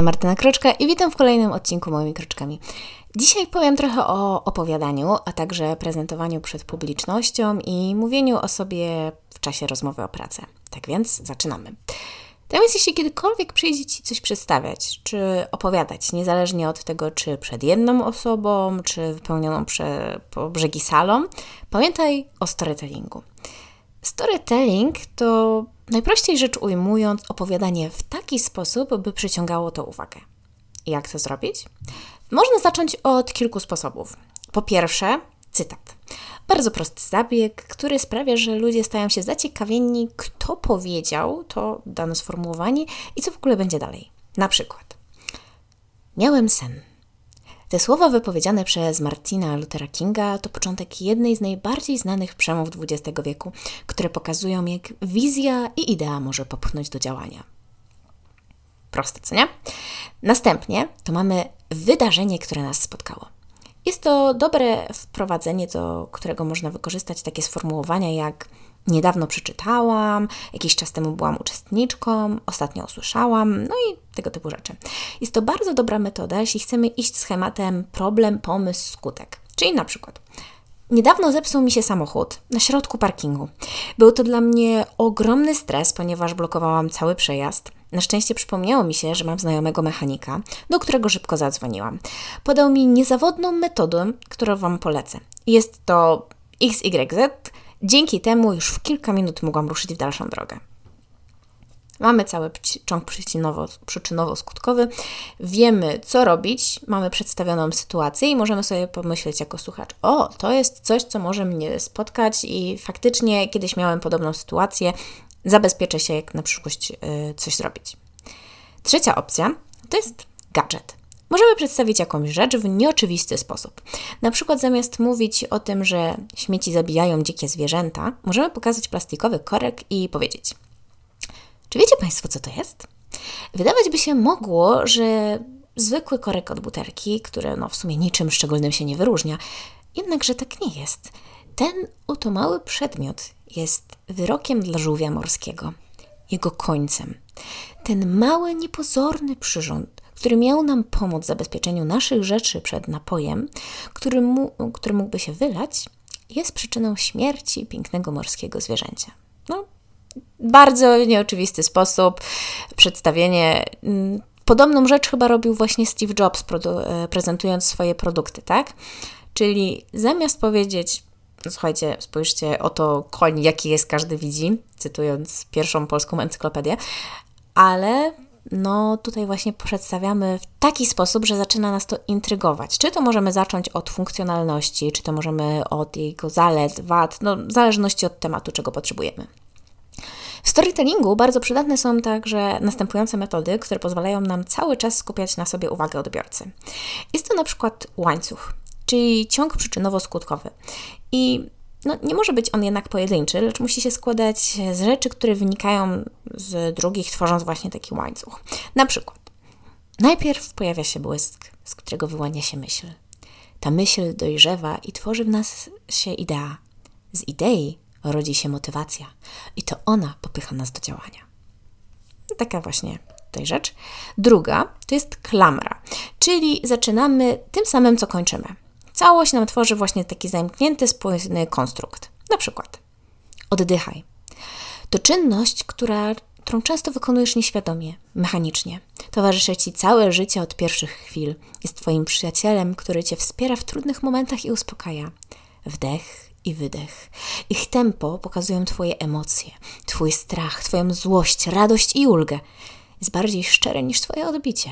strony Martyna Kroczka i witam w kolejnym odcinku Moimi Kroczkami. Dzisiaj powiem trochę o opowiadaniu, a także prezentowaniu przed publicznością i mówieniu o sobie w czasie rozmowy o pracę. Tak więc zaczynamy. Więc jeśli kiedykolwiek przyjdzie Ci coś przedstawiać, czy opowiadać, niezależnie od tego, czy przed jedną osobą, czy wypełnioną prze, po brzegi salą, pamiętaj o storytellingu. Storytelling to najprościej rzecz ujmując opowiadanie w taki sposób, by przyciągało to uwagę. Jak to zrobić? Można zacząć od kilku sposobów. Po pierwsze, cytat. Bardzo prosty zabieg, który sprawia, że ludzie stają się zaciekawieni, kto powiedział to dane sformułowanie i co w ogóle będzie dalej. Na przykład, miałem sen. Te słowa wypowiedziane przez Martina Luthera Kinga to początek jednej z najbardziej znanych przemów XX wieku, które pokazują, jak wizja i idea może popchnąć do działania. Proste, co nie? Następnie to mamy wydarzenie, które nas spotkało. Jest to dobre wprowadzenie, do którego można wykorzystać takie sformułowania jak niedawno przeczytałam, jakiś czas temu byłam uczestniczką, ostatnio usłyszałam, no i tego typu rzeczy. Jest to bardzo dobra metoda, jeśli chcemy iść schematem problem, pomysł, skutek. Czyli na przykład Niedawno zepsuł mi się samochód na środku parkingu. Był to dla mnie ogromny stres, ponieważ blokowałam cały przejazd. Na szczęście przypomniało mi się, że mam znajomego mechanika, do którego szybko zadzwoniłam. Podał mi niezawodną metodę, którą Wam polecę. Jest to XYZ. Dzięki temu już w kilka minut mogłam ruszyć w dalszą drogę. Mamy cały ciąg przyczynowo-skutkowy, wiemy co robić, mamy przedstawioną sytuację i możemy sobie pomyśleć jako słuchacz, o, to jest coś, co może mnie spotkać i faktycznie kiedyś miałem podobną sytuację, zabezpieczę się, jak na przyszłość yy, coś zrobić. Trzecia opcja to jest gadżet. Możemy przedstawić jakąś rzecz w nieoczywisty sposób. Na przykład zamiast mówić o tym, że śmieci zabijają dzikie zwierzęta, możemy pokazać plastikowy korek i powiedzieć: czy wiecie Państwo, co to jest? Wydawać by się mogło, że zwykły korek od butelki, który no w sumie niczym szczególnym się nie wyróżnia, jednakże tak nie jest. Ten oto mały przedmiot jest wyrokiem dla żółwia morskiego, jego końcem. Ten mały, niepozorny przyrząd, który miał nam pomóc w zabezpieczeniu naszych rzeczy przed napojem, który, mu, który mógłby się wylać, jest przyczyną śmierci pięknego morskiego zwierzęcia. No, bardzo nieoczywisty sposób przedstawienie. Mm, podobną rzecz chyba robił właśnie Steve Jobs, e, prezentując swoje produkty, tak? Czyli zamiast powiedzieć, słuchajcie, spójrzcie, oto koń, jaki jest, każdy widzi, cytując pierwszą polską encyklopedię, ale no tutaj właśnie przedstawiamy w taki sposób, że zaczyna nas to intrygować. Czy to możemy zacząć od funkcjonalności, czy to możemy od jego zalet, wad, no w zależności od tematu, czego potrzebujemy. W storytellingu bardzo przydatne są także następujące metody, które pozwalają nam cały czas skupiać na sobie uwagę odbiorcy. Jest to na przykład łańcuch, czyli ciąg przyczynowo-skutkowy. I no, nie może być on jednak pojedynczy, lecz musi się składać z rzeczy, które wynikają z drugich, tworząc właśnie taki łańcuch. Na przykład, najpierw pojawia się błysk, z którego wyłania się myśl. Ta myśl dojrzewa i tworzy w nas się idea. Z idei rodzi się motywacja i to ona popycha nas do działania. Taka właśnie tutaj rzecz. Druga to jest klamra, czyli zaczynamy tym samym, co kończymy. Całość nam tworzy właśnie taki zamknięty, spójny konstrukt. Na przykład oddychaj. To czynność, która, którą często wykonujesz nieświadomie, mechanicznie. Towarzyszy Ci całe życie od pierwszych chwil. Jest Twoim przyjacielem, który Cię wspiera w trudnych momentach i uspokaja. Wdech, i wydech. Ich tempo pokazują Twoje emocje, Twój strach, Twoją złość, radość i ulgę. Jest bardziej szczere niż Twoje odbicie.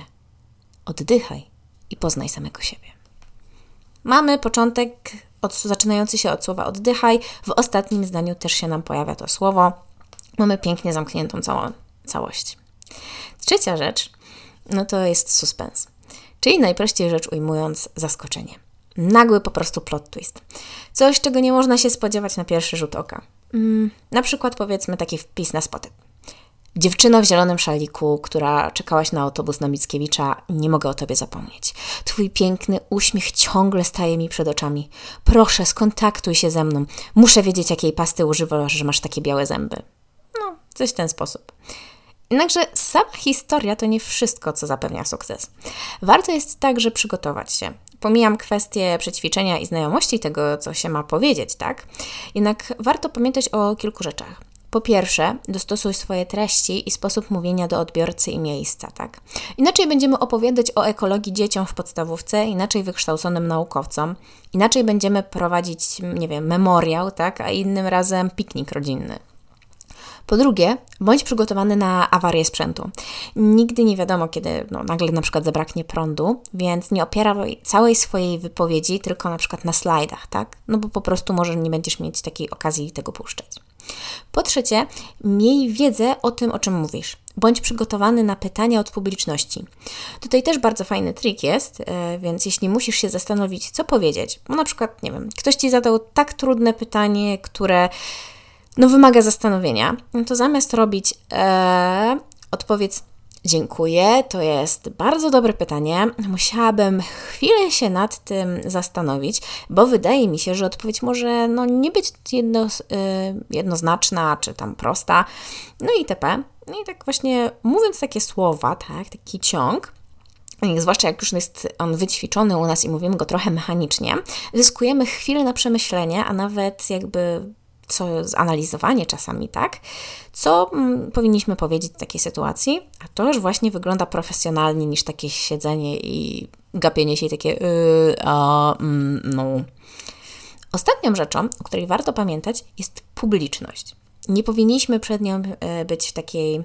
Oddychaj i poznaj samego siebie. Mamy początek od, zaczynający się od słowa oddychaj. W ostatnim zdaniu też się nam pojawia to słowo. Mamy pięknie zamkniętą całą, całość. Trzecia rzecz, no to jest suspens, czyli najprościej rzecz ujmując zaskoczenie. Nagły po prostu plot twist. Coś, czego nie można się spodziewać na pierwszy rzut oka. Mm, na przykład powiedzmy taki wpis na spotek. Dziewczyno w zielonym szaliku, która czekałaś na autobus na Mickiewicza, nie mogę o tobie zapomnieć. Twój piękny uśmiech ciągle staje mi przed oczami. Proszę, skontaktuj się ze mną. Muszę wiedzieć, jakiej pasty używasz, że masz takie białe zęby. No, coś w ten sposób. Jednakże sama historia to nie wszystko, co zapewnia sukces. Warto jest także przygotować się. Pomijam kwestię przećwiczenia i znajomości tego, co się ma powiedzieć, tak? Jednak warto pamiętać o kilku rzeczach. Po pierwsze, dostosuj swoje treści i sposób mówienia do odbiorcy i miejsca, tak? Inaczej będziemy opowiadać o ekologii dzieciom w podstawówce, inaczej wykształconym naukowcom, inaczej będziemy prowadzić, nie wiem, memoriał, tak? A innym razem piknik rodzinny. Po drugie, bądź przygotowany na awarię sprzętu. Nigdy nie wiadomo, kiedy no, nagle na przykład zabraknie prądu, więc nie opieraj całej swojej wypowiedzi tylko na przykład na slajdach, tak? No bo po prostu może nie będziesz mieć takiej okazji tego puszczać. Po trzecie, miej wiedzę o tym, o czym mówisz. Bądź przygotowany na pytania od publiczności. Tutaj też bardzo fajny trik jest, e, więc jeśli musisz się zastanowić, co powiedzieć, bo na przykład, nie wiem, ktoś ci zadał tak trudne pytanie, które no, wymaga zastanowienia, no to zamiast robić ee, odpowiedz Dziękuję, to jest bardzo dobre pytanie. Musiałabym chwilę się nad tym zastanowić, bo wydaje mi się, że odpowiedź może no, nie być jedno, yy, jednoznaczna czy tam prosta. No i itp. No i tak właśnie mówiąc takie słowa, tak, taki ciąg, zwłaszcza jak już jest on wyćwiczony u nas i mówimy go trochę mechanicznie, zyskujemy chwilę na przemyślenie, a nawet jakby co zanalizowanie czasami, tak? Co mm, powinniśmy powiedzieć w takiej sytuacji? A to już właśnie wygląda profesjonalnie niż takie siedzenie i gapienie się i takie yy, a, mm, no. Ostatnią rzeczą, o której warto pamiętać, jest publiczność. Nie powinniśmy przed nią e, być w takiej,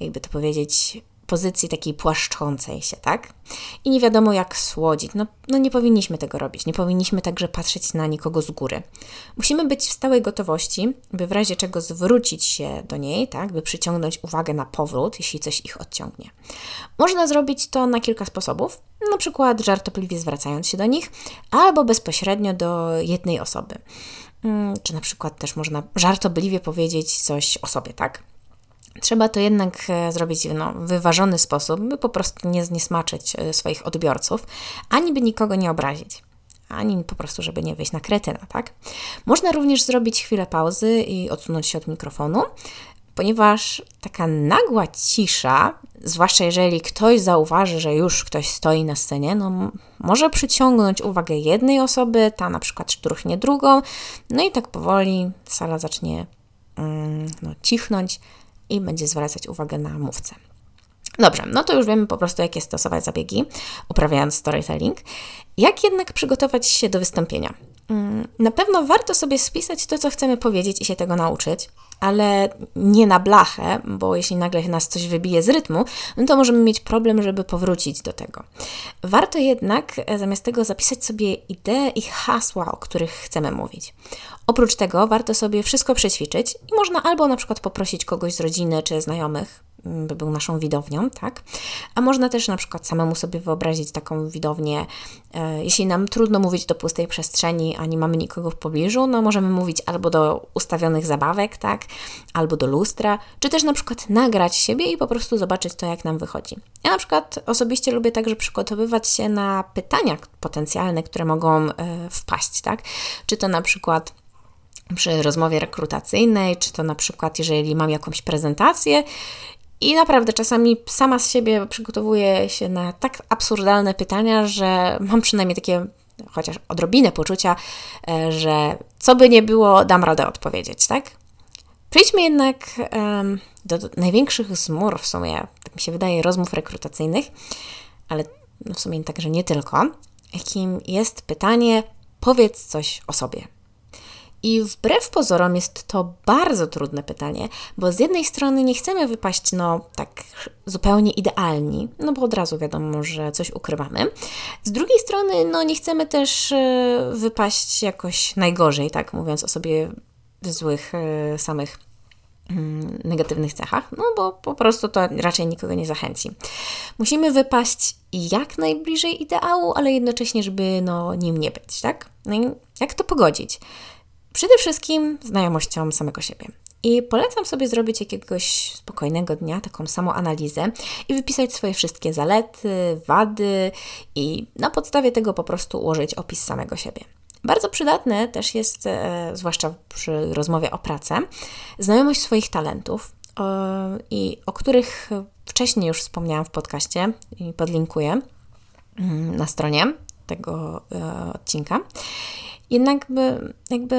jakby to powiedzieć, pozycji takiej płaszczącej się, tak? I nie wiadomo jak słodzić. No, no nie powinniśmy tego robić. Nie powinniśmy także patrzeć na nikogo z góry. Musimy być w stałej gotowości, by w razie czego zwrócić się do niej, tak? By przyciągnąć uwagę na powrót, jeśli coś ich odciągnie. Można zrobić to na kilka sposobów, na przykład żartobliwie zwracając się do nich, albo bezpośrednio do jednej osoby. Mm, czy na przykład też można żartobliwie powiedzieć coś o sobie, tak? Trzeba to jednak e, zrobić no, w wyważony sposób, by po prostu nie zniesmaczyć e, swoich odbiorców, ani by nikogo nie obrazić ani po prostu, żeby nie wyjść na kretyna, tak? Można również zrobić chwilę pauzy i odsunąć się od mikrofonu, ponieważ taka nagła cisza, zwłaszcza jeżeli ktoś zauważy, że już ktoś stoi na scenie, no może przyciągnąć uwagę jednej osoby, ta na przykład szturchnie drugą, no i tak powoli sala zacznie mm, no, cichnąć, i będzie zwracać uwagę na mówcę. Dobrze, no to już wiemy po prostu, jakie stosować zabiegi, uprawiając storytelling. Jak jednak przygotować się do wystąpienia? Mm, na pewno warto sobie spisać to, co chcemy powiedzieć i się tego nauczyć, ale nie na blachę, bo jeśli nagle nas coś wybije z rytmu, no to możemy mieć problem, żeby powrócić do tego. Warto jednak e, zamiast tego zapisać sobie idee i hasła, o których chcemy mówić. Oprócz tego warto sobie wszystko przećwiczyć i można albo na przykład poprosić kogoś z rodziny czy znajomych, by był naszą widownią, tak? A można też na przykład samemu sobie wyobrazić taką widownię, e, jeśli nam trudno mówić do pustej przestrzeni, a nie mamy nikogo w pobliżu, no możemy mówić albo do ustawionych zabawek, tak? Albo do lustra, czy też na przykład nagrać siebie i po prostu zobaczyć to, jak nam wychodzi. Ja na przykład osobiście lubię także przygotowywać się na pytania potencjalne, które mogą e, wpaść, tak? Czy to na przykład przy rozmowie rekrutacyjnej, czy to na przykład, jeżeli mam jakąś prezentację. I naprawdę czasami sama z siebie przygotowuję się na tak absurdalne pytania, że mam przynajmniej takie chociaż odrobinę poczucia, e, że co by nie było, dam radę odpowiedzieć, tak? Przejdźmy jednak um, do, do, największych zmur w sumie, tak mi się wydaje, rozmów rekrutacyjnych, ale w sumie także nie tylko, jakim jest pytanie, powiedz coś o sobie. I wbrew pozorom jest to bardzo trudne pytanie, bo z jednej strony nie chcemy wypaść, no tak zupełnie idealni, no bo od razu wiadomo, że coś ukrywamy. Z drugiej strony, no nie chcemy też e, wypaść jakoś najgorzej, tak mówiąc o sobie w złych, e, samych mm, negatywnych cechach, no bo po prostu to raczej nikogo nie zachęci. Musimy wypaść jak najbliżej ideału, ale jednocześnie, żeby no nim nie być, tak? No i jak to pogodzić? Przede wszystkim znajomością samego siebie. I polecam sobie zrobić jakiegoś spokojnego dnia taką samą analizę i wypisać swoje wszystkie zalety, wady i na podstawie tego po prostu ułożyć opis samego siebie. Bardzo przydatne też jest, e, zwłaszcza przy rozmowie o pracę, znajomość swoich talentów i o których wcześniej już wspomniałam w podcaście i podlinkuję mm, na stronie tego e, odcinka. Jednak by, jakby,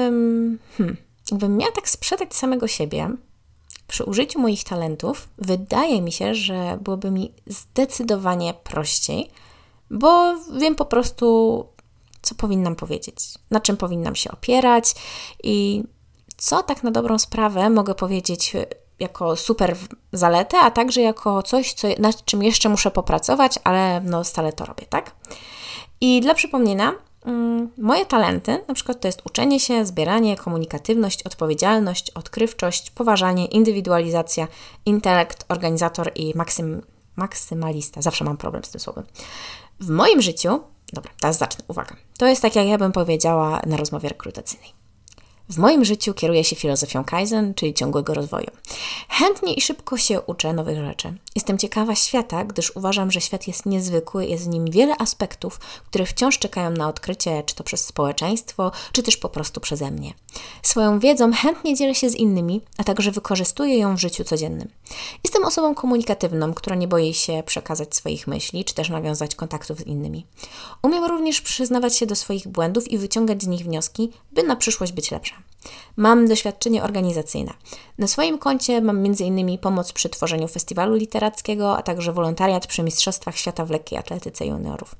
hmm, jakbym miała tak sprzedać samego siebie, przy użyciu moich talentów, wydaje mi się, że byłoby mi zdecydowanie prościej, bo wiem po prostu, co powinnam powiedzieć, na czym powinnam się opierać i co tak na dobrą sprawę mogę powiedzieć jako super zaletę, a także jako coś, co, nad czym jeszcze muszę popracować, ale no stale to robię, tak? I dla przypomnienia, mm, moje talenty, na przykład to jest uczenie się, zbieranie, komunikatywność, odpowiedzialność, odkrywczość, poważanie, indywidualizacja, intelekt, organizator i maksym, maksymalista. Zawsze mam problem z tym słowem. W moim życiu, dobra, teraz zacznę, uwaga. To jest tak, jak ja bym powiedziała na rozmowie rekrutacyjnej. W moim życiu kieruję się filozofią Kaizen, czyli ciągłego rozwoju. Chętnie i szybko się uczę nowych rzeczy. Jestem ciekawa świata, gdyż uważam, że świat jest niezwykły, jest w nim wiele aspektów, które wciąż czekają na odkrycie, czy to przez społeczeństwo, czy też po prostu przeze mnie. Swoją wiedzą chętnie dzielę się z innymi, a także wykorzystuję ją w życiu codziennym. Jestem osobą komunikatywną, która nie boi się przekazać swoich myśli, czy też nawiązać kontaktów z innymi. Umiem również przyznawać się do swoich błędów i wyciągać z nich wnioski, by na przyszłość być lepsza. Mam doświadczenie organizacyjne. Na swoim koncie mam m.in. pomoc przy tworzeniu festiwalu literackiego, a także wolontariat przy Mistrzostwach Świata w lekkiej atletyce juniorów.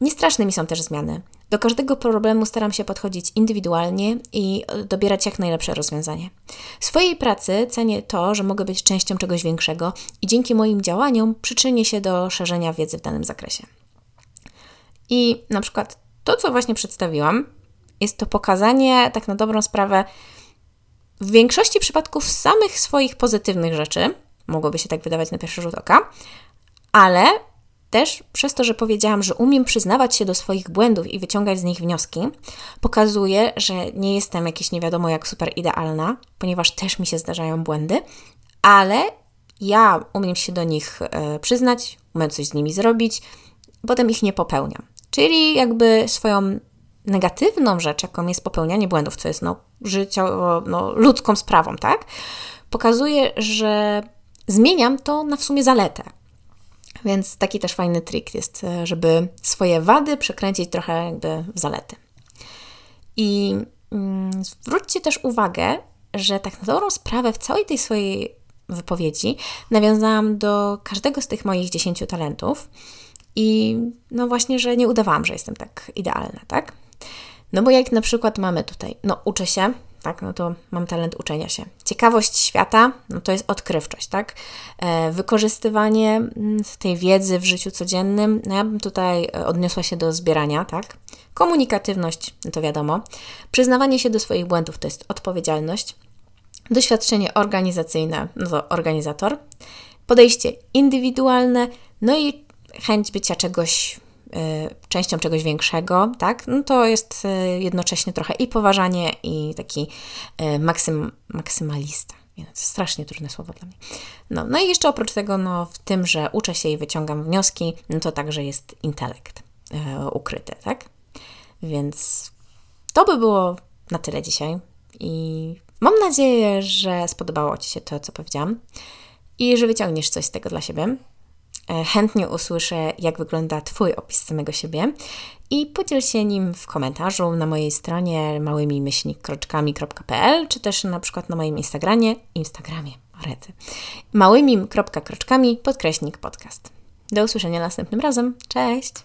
Niestraszne mi są też zmiany. Do każdego problemu staram się podchodzić indywidualnie i dobierać jak najlepsze rozwiązanie. W swojej pracy cenię to, że mogę być częścią czegoś większego i dzięki moim działaniom przyczynię się do szerzenia wiedzy w danym zakresie. I na przykład to, co właśnie przedstawiłam, jest to pokazanie, tak na dobrą sprawę, w większości przypadków samych swoich pozytywnych rzeczy, mogłoby się tak wydawać na pierwszy rzut oka, ale też przez to, że powiedziałam, że umiem przyznawać się do swoich błędów i wyciągać z nich wnioski, pokazuje, że nie jestem jakieś nie wiadomo jak super idealna, ponieważ też mi się zdarzają błędy, ale ja umiem się do nich e, przyznać, umiem coś z nimi zrobić, potem ich nie popełniam. Czyli jakby swoją negatywną rzecz, jaką jest popełnianie błędów, co jest no, życiowo, no, ludzką sprawą, tak? Pokazuje, że zmieniam to na w sumie zaletę. Więc taki też fajny trik jest, e, żeby swoje wady przekręcić trochę jakby w zalety. I mm, zwróćcie też uwagę, że tak na dobrą sprawę w całej tej swojej wypowiedzi nawiązałam do każdego z tych moich dziesięciu talentów i no właśnie, że nie udawałam, że jestem tak idealna, tak? No bo jak na przykład mamy tutaj, no uczę się, tak, no to mam talent uczenia się. Ciekawość świata, no to jest odkrywczość, tak? E, wykorzystywanie mm, tej wiedzy w życiu codziennym, no ja bym tutaj e, odniosła się do zbierania, tak? Komunikatywność, no to wiadomo. Przyznawanie się do swoich błędów to jest odpowiedzialność. Doświadczenie organizacyjne, no to organizator. Podejście indywidualne, no i chęć bycia czegoś częścią czegoś większego, tak, no to jest y, jednocześnie trochę i poważanie, i taki y, maksym, maksymalista. Strasznie trudne słowo dla mnie. No, no i jeszcze oprócz tego, no, w tym, że uczę się i wyciągam wnioski, no to także jest intelekt ukryty, tak? Więc to by było na tyle dzisiaj. I mam nadzieję, że spodobało Ci się to, co powiedziałam i że wyciągniesz coś z tego dla siebie. E, chętnie usłyszę, jak wygląda Twój opis samego siebie i podziel się nim w komentarzu na mojej stronie małymi myślnikroczkami.pl czy też na przykład na moim Instagramie, Instagramie, rety, małymi kroczkami podkreśnik podcast. Do usłyszenia następnym razem. Cześć!